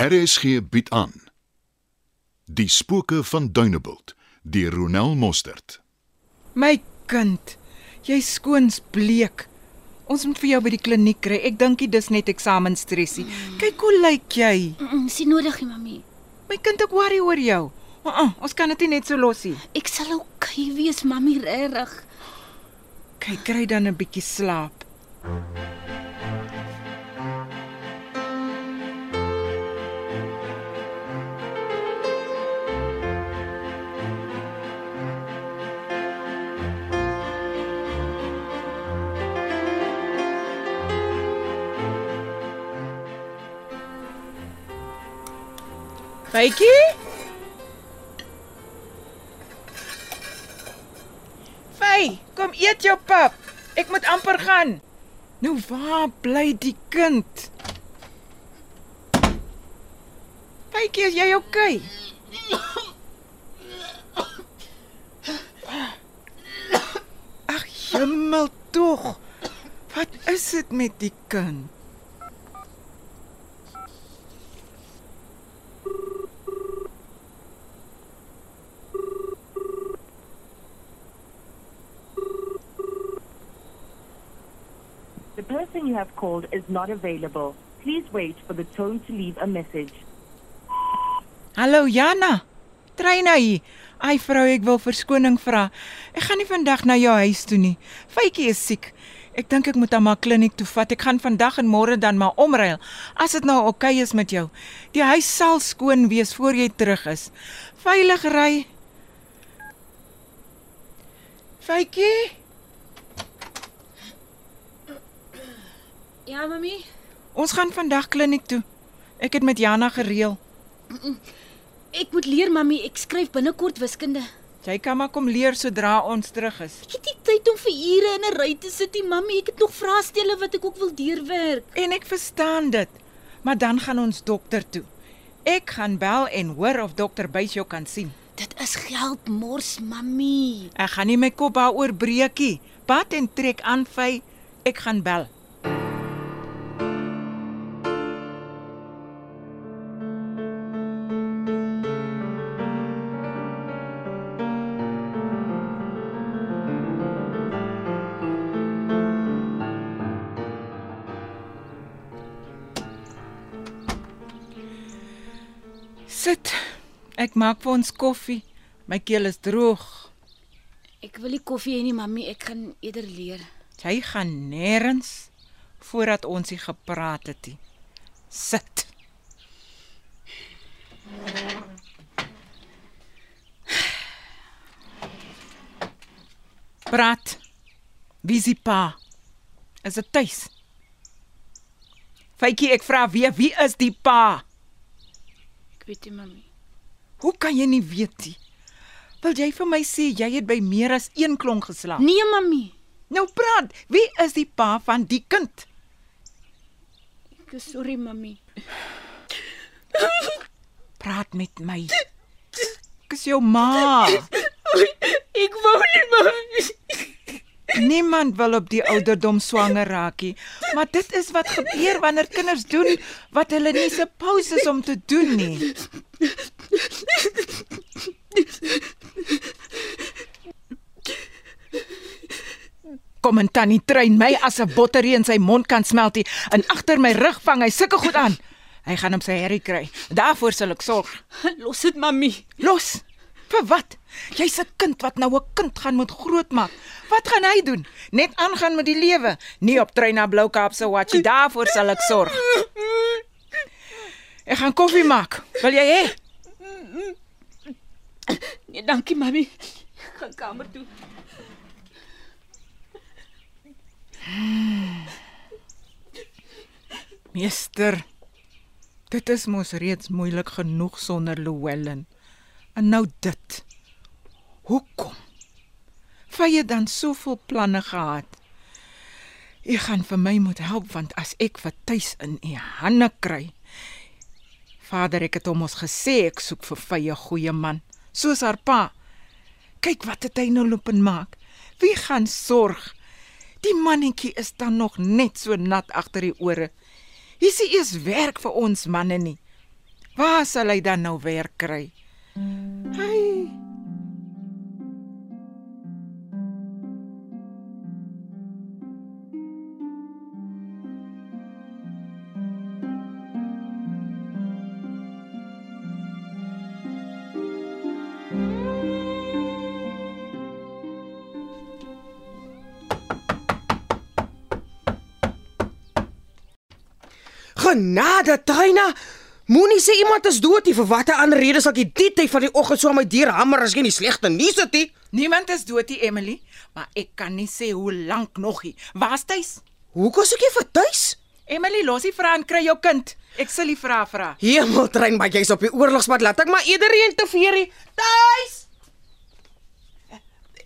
RSG bied aan Die spooke van Dunebuld deur Ronel Mostert. My kind, jy skoons bleek. Ons moet vir jou by die kliniek kry. Ek dink dit is net eksamensstressie. Kyk hoe lyk jy. Mm, Dis nie nodig nie, mami. My kind, ek worry oor jou. Uh -uh, ons kan dit nie net so los nie. Ek sal okay wees, mami, regtig. Kyk, kry dan 'n bietjie slaap. Faitjie? Fay, kom eet jou pap. Ek moet amper gaan. Nou waar bly die kind? Faitjie, is jy okay? Ag, hemel tog. Wat is dit met die kind? The person you have called is not available. Please wait for the tone to leave a message. Hallo Jana. Treina hier. Ai vrou, ek wil verskoning vra. Ek gaan nie vandag na jou huis toe nie. Faitjie is siek. Ek dink ek moet hom maar kliniek toe vat. Ek gaan vandag en môre dan maar omruil. As dit nou oukei okay is met jou. Die huis sal skoon wees voor jy terug is. Veilig ry. Faitjie, Ja, mami. ons gaan vandag kliniek toe. Ek het met Jana gereël. Ek moet leer, mami. Ek skryf binnekort wiskunde. Jy kan maar kom leer sodra ons terug is. Ek het nie tyd om vir ure in 'n ry te sit nie, mami. Ek het nog vraestelle wat ek ook wil deurwerk. En ek verstaan dit. Maar dan gaan ons dokter toe. Ek gaan bel en hoor of dokter Buys jou kan sien. Dit is geld mors, mami. Ek gaan nie my kop daaroor breekie. Pat en trek aan vy. Ek gaan bel. Maak vir ons koffie. My keel is droog. Ek wil nie koffie hê nie, mami. Ek gaan eerder leer. Jy gaan nêrens voordat ons hier gepraat het nie. Sit. Praat. Wie is die pa? Is dit tuis? Faitjie, ek vra weer, wie is die pa? Ek weet nie, mami. Hoe kan jy nie weet nie? Wil jy vir my sê jy het by meer as een klonk geslaap? Nee, mami. Nou praat, wie is die pa van die kind? Ek is sorry, mami. Praat met my. Ek is jou ma. Ek wou nie, mami. Niemand wil op die ouderdom swanger raak nie, maar dit is wat gebeur wanneer kinders doen wat hulle nie supposed is om te doen nie. Kom en tannie trein my as 'n botterie in sy mond kan smelt nie en agter my rug vang hy sulke goed aan. Hy gaan hom sy herrie kry. Daarvoor sal ek sorg. Los dit, mami. Los. Vir wat? Jy's 'n kind wat nou 'n kind gaan moet grootmaak. Wat gaan hy doen? Net aangaan met die lewe, nie op trein na Bloukaap se watjie. Daarvoor sal ek sorg. Ek gaan koffie maak. Wil jy hê? Nee, dankie, mami. Ek gaan kamer toe. Meester, dit is mos reeds moeilik genoeg sonder Llewellyn. En nou dit. Hoekom? Vye dan soveel planne gehad. U gaan vir my moet help want as ek vir tuis in u hande kry. Vader, ek het hom ons gesê ek soek vir Vye goeie man, soos haar pa. Kyk wat het hy nou loop en maak. Wie gaan sorg? Die mannetjie is dan nog net so nat agter die ore. Hier is eers werk vir ons manne nie. Waar sal hy dan nou werk kry? Hy Genade, Trina. Moenie sê iemand is dood nie vir watter ander rede sal ek die tyd van die oggend so aan my deur hamer as jy nie slegte nuus het nie. niemand is dood nie, Emily, maar ek kan nie sê hoe lank nog nie. Waar's tuis? Hoe kos ek jy vir tuis? Emily, losie vra en kry jou kind. Ek sal die vra vra. Hemel, Trein, maar jy's op die oorlogspad. Laat ek maar eerder een te veerie. Tuis.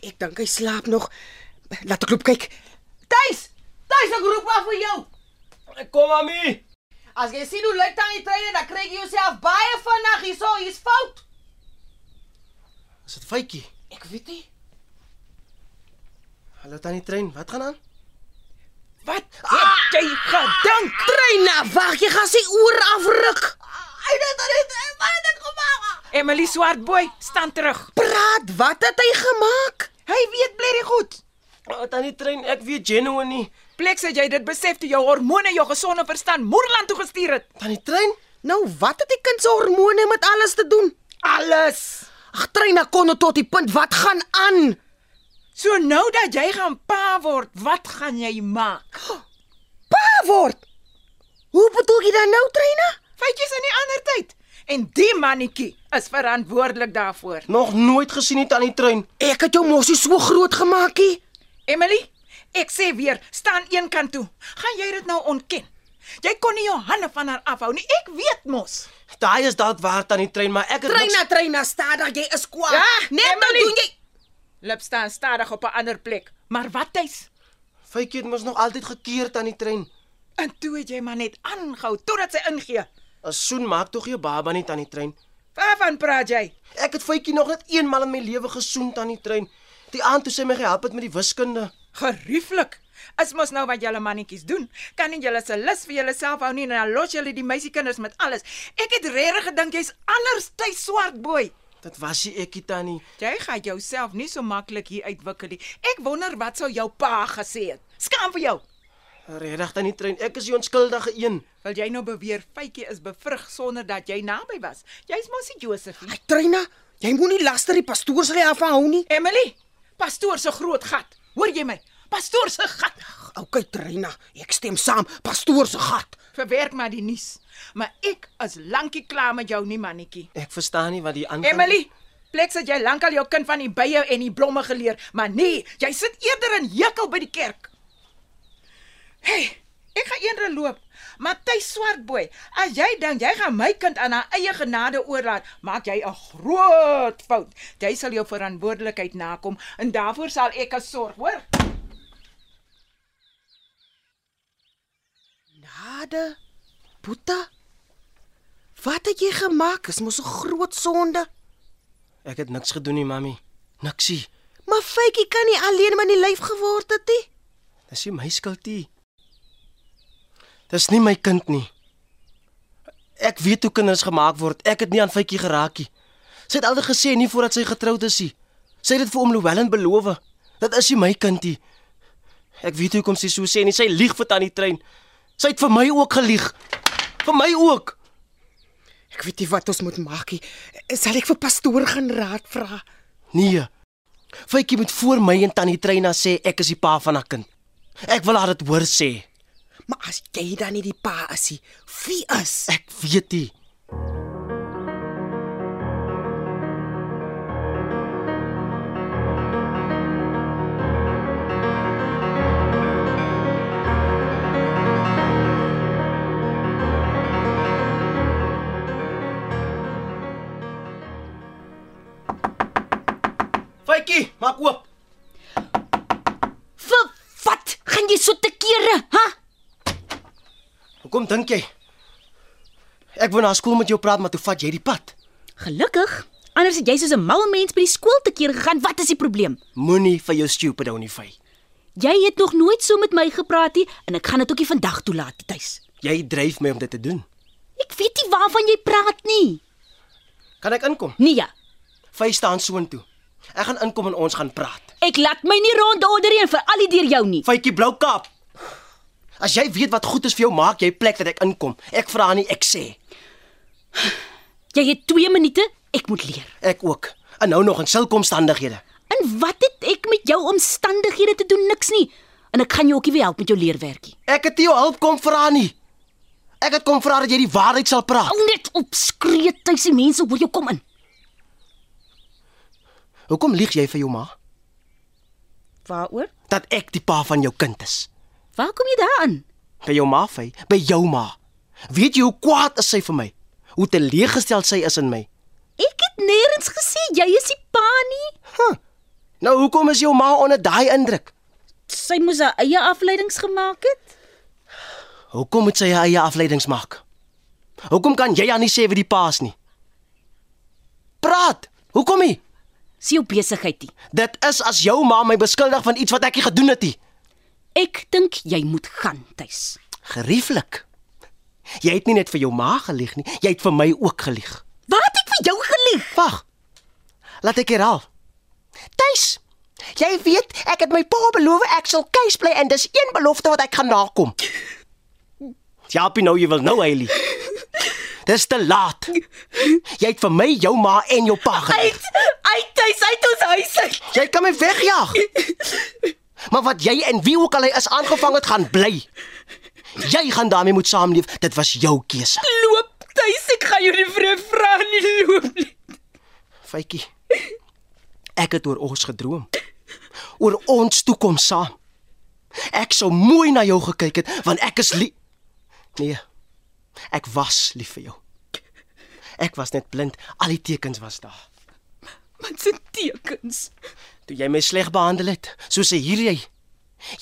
Ek dink hy slaap nog. Laat ek loop kyk. Tuis. Tuis, ek roep maar vir jou. Kom mami. As jy sien hoe lyk dan die trein, dan kry jy jouself baie vinnig hierso. Hier's fout. Is dit fytjie? Ek weet nie. Hallo tannie Trein, wat gaan aan? Wat het jy gedink? Treina, wag, jy gaan sy oor afruk. Hy het dit het ek gemaak? Emily Swartboy, staan terug. Praat, wat het hy gemaak? Hy weet bly goed. Oh, tannie Trein, ek weet genuine nie. Pleks het jy dit besef toe jou hormone jou gesonde verstand moerland toe gestuur het. Tannie Trein? Nou, wat het die kind se hormone met alles te doen? Alles. Ag, Treina kon tot die punt wat gaan aan? So nou dat jy gaan pa word, wat gaan jy maak? Pa word. Hoe bedoel jy dan nou, Treina? Feitjies in die ander tyd. En die mannetjie is verantwoordelik daarvoor. Nog nooit gesien nie tannie Trein. Ek het jou mos nie so groot gemaakie. Emily, ek sê weer, staan een kant toe. Gaan jy dit nou ontken? Jy kon nie jou hande van haar afhou nie. Ek weet mos. Daai is dalk waar tannie Trein, maar ek het Treina, Treina, stadig, jy is kwaad. Ja, Net nou doen jy Lip staan stadig op 'n ander plek. Maar wat tuis? Fytjie het mos nog altyd gekeer tannie Trein. En toe het jy maar net aangehou totdat sy ingee. 'n Soen maak tog jou baba nie tannie Trein. Waarvan praat jy? Ek het Fytjie nog net eenmal in my lewe gesoen tannie Trein. Die aand toe sy my gehelp het met die wiskunde. Gerieflik. Is mos nou wat julle mannetjies doen. Kan nie julle se lus vir julleself hou nie en dan los julle die meisiekinders met alles. Ek het regtig gedink jy's anders tuis swart boy. Dit was nie ekie tannie. Jy gaan jouself nie so maklik hier uitwikkel nie. Ek wonder wat sou jou pa gesê het. Skaam vir jou. Regtig tannie Trein, ek is die onskuldige een. Wil jy nou beweer Fytjie is bevrug sonder dat jy naby was? Jy's mos nie Josephie. Ai, Treina, jy moenie laster die pastoor se afhou nie. Emily, pastoor se groot gat. Hoor jy my? Pastoor se gat. Okay, Treina, ek stem saam. Pastoor se gat. Verwerk maar die nuus. Maar ek is lankie klaar met jou nie mannetjie. Ek verstaan nie wat die aangaan. Emily, pleks het jy lankal jou kind van die bye en die blomme geleer, maar nee, jy sit eerder in hekel by die kerk. Hey, ek gaan eendag loop. Matthys Swartboy, as jy dink jy gaan my kind aan haar eie genade oorlaat, maak jy 'n groot fout. Jy sal jou verantwoordelikheid nakom en daarvoor sal ek as sorg, hoor? Nade. Boeta. Wat het jy gemaak? Dis mos 'n groot sonde. Ek het niks gedoen nie, mami. Niksie. Maar Faitjie kan nie alleen met die lyf geword het nie. Dis nie my skuld nie. Dis nie my kind nie. Ek weet hoe kinders gemaak word. Ek het nie aan Fytjie geraak nie. Sy het altyd gesê nie voordat sy getroud is nie. Sy het dit vir oom Llewellyn beloof. Dit is nie my kind nie. Ek weet hoe kom sy so sê nie. Sy lieg vir tannie Trein. Sy het vir my ook gelieg. Vir my ook. Ek weet nie wat ons moet maak nie. Sal ek vir pastoor gaan raad vra? Nee. Fytjie moet voor my en tannie Treina sê ek is die pa van haar kind. Ek wil haar dit hoor sê. Maar as jy dan nie die pa is nie, wie is? Ek weet nie. Hoekom dink jy? Ek wou na skool met jou praat, maar toe vat jy die pad. Gelukkig. Anders het jy soos 'n mal mens by die skool te keer gegaan. Wat is die probleem? Moenie vir jou stupid ou nie vy. Jy het nog nooit so met my gepraat nie en ek gaan dit ook nie vandag toelaat tuis. Jy dryf my om dit te doen. Ek weet nie waarvan jy praat nie. Kan ek inkom? Nee, Vy staan soontoe. Ek gaan inkom en ons gaan praat. ek laat my nie rondorder nie en veral nie deur jou nie. Vytjie blou kap. As jy weet wat goed is vir jou, maak jy plek dat ek inkom. Ek vra nie, ek sê. Jy het 2 minute, ek moet leer. Ek ook. En nou nog in sulke omstandighede. En wat het ek met jou omstandighede te doen? Niks nie. En ek gaan jou ook nie help met jou leerwerkie. Ek het nie jou hulp kom vra nie. Ek het kom vra dat jy die waarheid sal praat. Hou net op skree tuis die mense hoor jou kom in. Hoekom lieg jy vir jou ma Waaroor? dat ek die pa van jou kind is? Waar kom jy daaraan? By jou ma, Vy, by jou ma. Weet jy hoe kwaad is sy vir my? Hoe teleeggestel sy is in my? Ek het nêrens gesê jy is die pa nie. Huh. Nou hoekom is jou ma onder daai indruk? Sy moes haar eie afleidings gemaak het. Hoekom moet sy haar eie afleidings maak? Hoekom kan jy aan nie sê wie die pa is nie? Praat. Hoekom nie? Dis jou besigheid nie. Dit is as jou ma my beskuldig van iets wat ek nie gedoen het nie. Ek dink jy moet gaan tuis. Gerieflik. Jy het nie net vir jou ma gelieg nie, jy het vir my ook gelieg. Wat het ek vir jou gelieg? Wag. Laat ek herhaal. Tuis. Jy weet, ek het my pa beloof ek sal keis bly en dis een belofte wat ek gaan nakom. Ja, jy nou jy wil nou Eilie. Dis te laat. Jy het vir my, jou ma en jou pa gelieg. Uit tuis uit ons huis uit. Jy kan my wegjaag. Maar wat jy en wie ook al hy is aangevang het, gaan bly. Jy gaan daarmee moet saamleef. Dit was jou keuse. Loop tuis, ek gaan jou nie vir 'n vra nie loop nie. Faitjie. Ek het oor ons gedroom. Oor ons toekoms saam. Ek sou mooi na jou gekyk het want ek is lief. Nee. Ek was lief vir jou. Ek was net blind. Al die tekens was daar. Wat se tekens? Toe jy my sleg behandel het, so sê hier jy.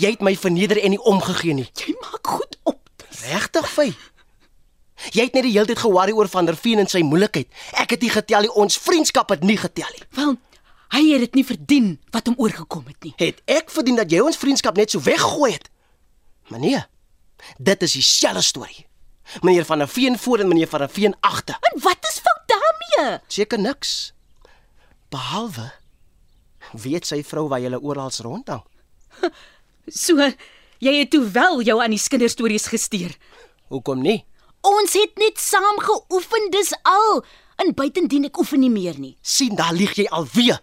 Jy het my verneder en nie omgegee nie. Jy maak goed op. Regtig, Fy? Jy het net die hele tyd ge-worry oor Van der Veen en sy moeilikheid. Ek het nie getel nie, ons vriendskap het nie getel nie. Wel, hy het dit nie verdien wat hom oorgekom het nie. Het ek verdien dat jy ons vriendskap net so weggooi het? Maar nee. Dit is dieselfde storie. Meneer van der Veen voor en meneer van der Veen agter. En wat is fout daarmee? Seker niks. Behalwe weet sy vrou waar jy oral rondhang. So, jy het toe wel jou aan die kinderstories gesteer. Hoekom nie? Ons het net saam geoefen, dis al. En buitendien ek oefen nie meer nie. sien daar lieg jy alweer.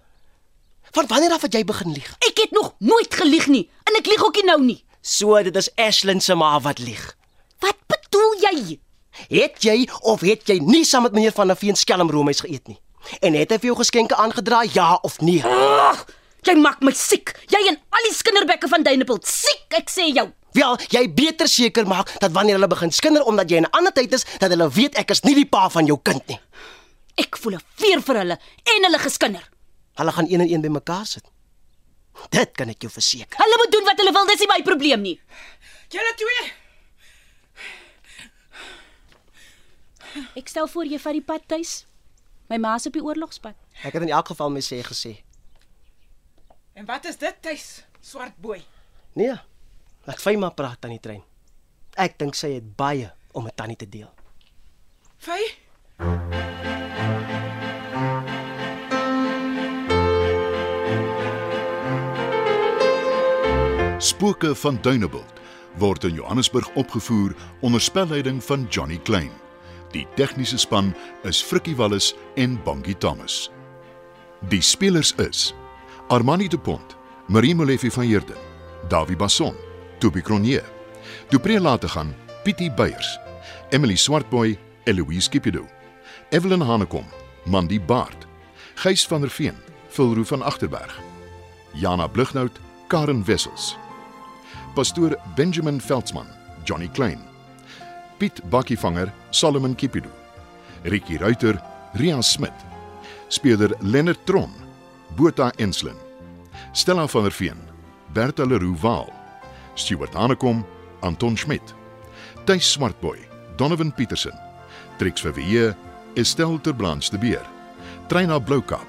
Van wanneer af het jy begin lieg? Ek het nog nooit gelieg nie en ek lieg ook nie nou nie. So dit is Ashlyn se ma wat lieg. Wat bedoel jy? Het jy of het jy nie saam met meneer van der Veen skelmroomhuis geëet nie? En het hy vir jou geskenke aangedra ja of nee? Ag, jy maak my siek. Jy en al die skinderbekke van Duinepelt, siek, ek sê jou. Wel, jy beter seker maak dat wanneer hulle begin skinder omdat jy in 'n ander tyd is, dat hulle weet ek is nie die pa van jou kind nie. Ek voel 'n veer vir hulle en hulle geskinder. Hulle gaan een en een bymekaar sit. Dit kan ek jou verseker. Hulle moet doen wat hulle wil, dis nie my probleem nie. Julle twee. Ek stel voor jy vat die pad tuis. My ma is op die oorlogspad. Ek het in elk geval my sê gesê. En wat is dit tuis? Swart boei. Nee. Laat Fy maar praat aan die trein. Ek dink sy het baie om met Tannie te deel. Vy? Spooke van Dunebuld word in Johannesburg opgevoer onder spelleiding van Johnny Klein. Die tegniese span is Frikkie Wallis en Bongie Thomas. Die spelers is Armani de Pont, Marie Molefe van Heerden, Dawie Basson, Toby Cronje, Dupré Lategan, Pietie Beyers, Emily Swartboy, Eloise Kipido, Evelyn Hanekom, Mandy Baard, Gys van der Veen, Vilroo van Agterberg, Jana Blugnout, Karen Wessels. Pastoor Benjamin Veldsmann, Johnny Klein. Piet Bakkievanger, Solomon Kipidu. Ricky Ruiter, Ria Smit. Speler Lennard Tron, Botha Enslin. Stella van der Veen, Bertha Leroux Waal. Stuart Hanekom, Anton Schmidt. Tuis Smartboy, Donovan Petersen. Trix Verweer, Estel Terblanche de Beer. Treina Bloukap,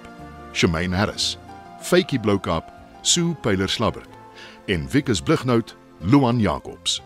Shemaine Harris. Fakie Bloukap, Sue Pyler Slabbert en Wikus Blighnout, Luan Jacobs.